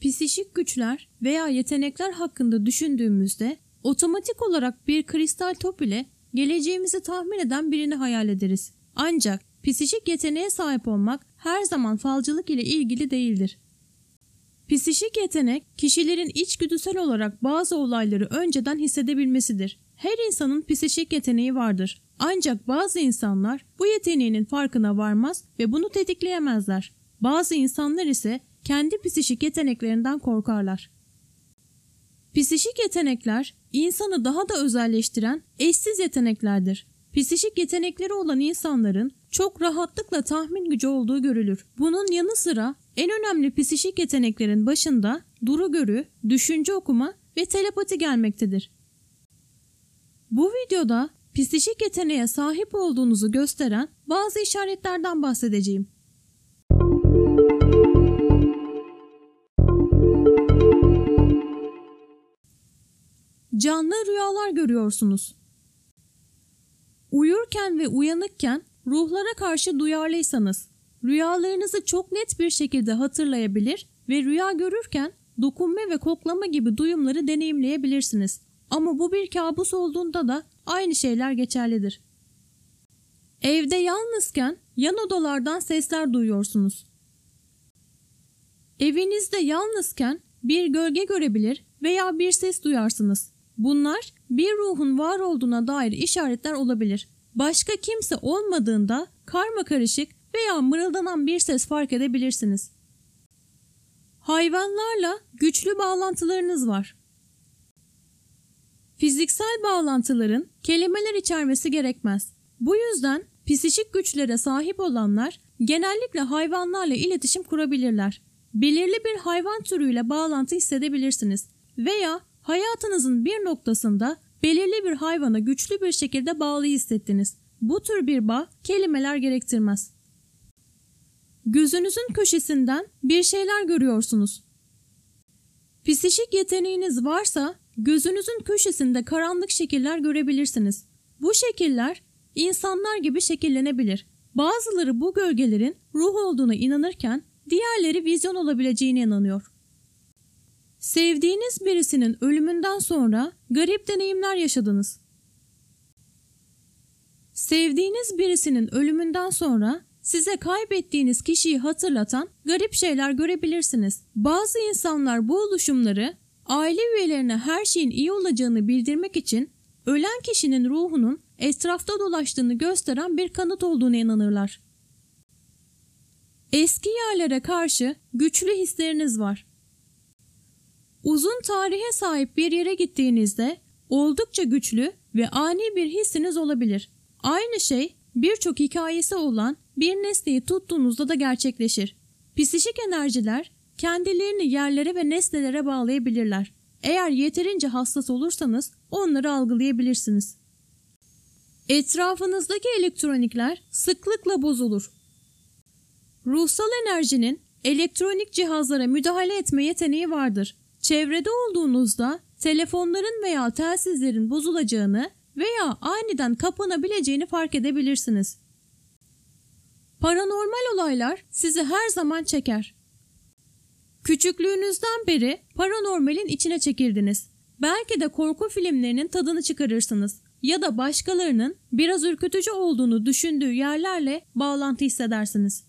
Psişik güçler veya yetenekler hakkında düşündüğümüzde otomatik olarak bir kristal top ile geleceğimizi tahmin eden birini hayal ederiz. Ancak psişik yeteneğe sahip olmak her zaman falcılık ile ilgili değildir. Psişik yetenek kişilerin içgüdüsel olarak bazı olayları önceden hissedebilmesidir. Her insanın psişik yeteneği vardır. Ancak bazı insanlar bu yeteneğinin farkına varmaz ve bunu tetikleyemezler. Bazı insanlar ise kendi psişik yeteneklerinden korkarlar. Psişik yetenekler insanı daha da özelleştiren eşsiz yeteneklerdir. Psişik yetenekleri olan insanların çok rahatlıkla tahmin gücü olduğu görülür. Bunun yanı sıra en önemli psişik yeteneklerin başında duru görü, düşünce okuma ve telepati gelmektedir. Bu videoda psişik yeteneğe sahip olduğunuzu gösteren bazı işaretlerden bahsedeceğim. Canlı rüyalar görüyorsunuz. Uyurken ve uyanıkken ruhlara karşı duyarlıysanız, rüyalarınızı çok net bir şekilde hatırlayabilir ve rüya görürken dokunma ve koklama gibi duyumları deneyimleyebilirsiniz. Ama bu bir kabus olduğunda da aynı şeyler geçerlidir. Evde yalnızken yan odalardan sesler duyuyorsunuz. Evinizde yalnızken bir gölge görebilir veya bir ses duyarsınız. Bunlar bir ruhun var olduğuna dair işaretler olabilir. Başka kimse olmadığında karma karışık veya mırıldanan bir ses fark edebilirsiniz. Hayvanlarla güçlü bağlantılarınız var. Fiziksel bağlantıların kelimeler içermesi gerekmez. Bu yüzden psişik güçlere sahip olanlar genellikle hayvanlarla iletişim kurabilirler. Belirli bir hayvan türüyle bağlantı hissedebilirsiniz veya hayatınızın bir noktasında belirli bir hayvana güçlü bir şekilde bağlı hissettiniz. Bu tür bir bağ kelimeler gerektirmez. Gözünüzün köşesinden bir şeyler görüyorsunuz. Psişik yeteneğiniz varsa gözünüzün köşesinde karanlık şekiller görebilirsiniz. Bu şekiller insanlar gibi şekillenebilir. Bazıları bu gölgelerin ruh olduğuna inanırken diğerleri vizyon olabileceğine inanıyor. Sevdiğiniz birisinin ölümünden sonra garip deneyimler yaşadınız. Sevdiğiniz birisinin ölümünden sonra size kaybettiğiniz kişiyi hatırlatan garip şeyler görebilirsiniz. Bazı insanlar bu oluşumları aile üyelerine her şeyin iyi olacağını bildirmek için ölen kişinin ruhunun etrafta dolaştığını gösteren bir kanıt olduğuna inanırlar. Eski yerlere karşı güçlü hisleriniz var. Uzun tarihe sahip bir yere gittiğinizde oldukça güçlü ve ani bir hissiniz olabilir. Aynı şey birçok hikayesi olan bir nesneyi tuttuğunuzda da gerçekleşir. Psişik enerjiler kendilerini yerlere ve nesnelere bağlayabilirler. Eğer yeterince hassas olursanız onları algılayabilirsiniz. Etrafınızdaki elektronikler sıklıkla bozulur. Ruhsal enerjinin elektronik cihazlara müdahale etme yeteneği vardır. Çevrede olduğunuzda telefonların veya telsizlerin bozulacağını veya aniden kapanabileceğini fark edebilirsiniz. Paranormal olaylar sizi her zaman çeker. Küçüklüğünüzden beri paranormalin içine çekildiniz. Belki de korku filmlerinin tadını çıkarırsınız ya da başkalarının biraz ürkütücü olduğunu düşündüğü yerlerle bağlantı hissedersiniz.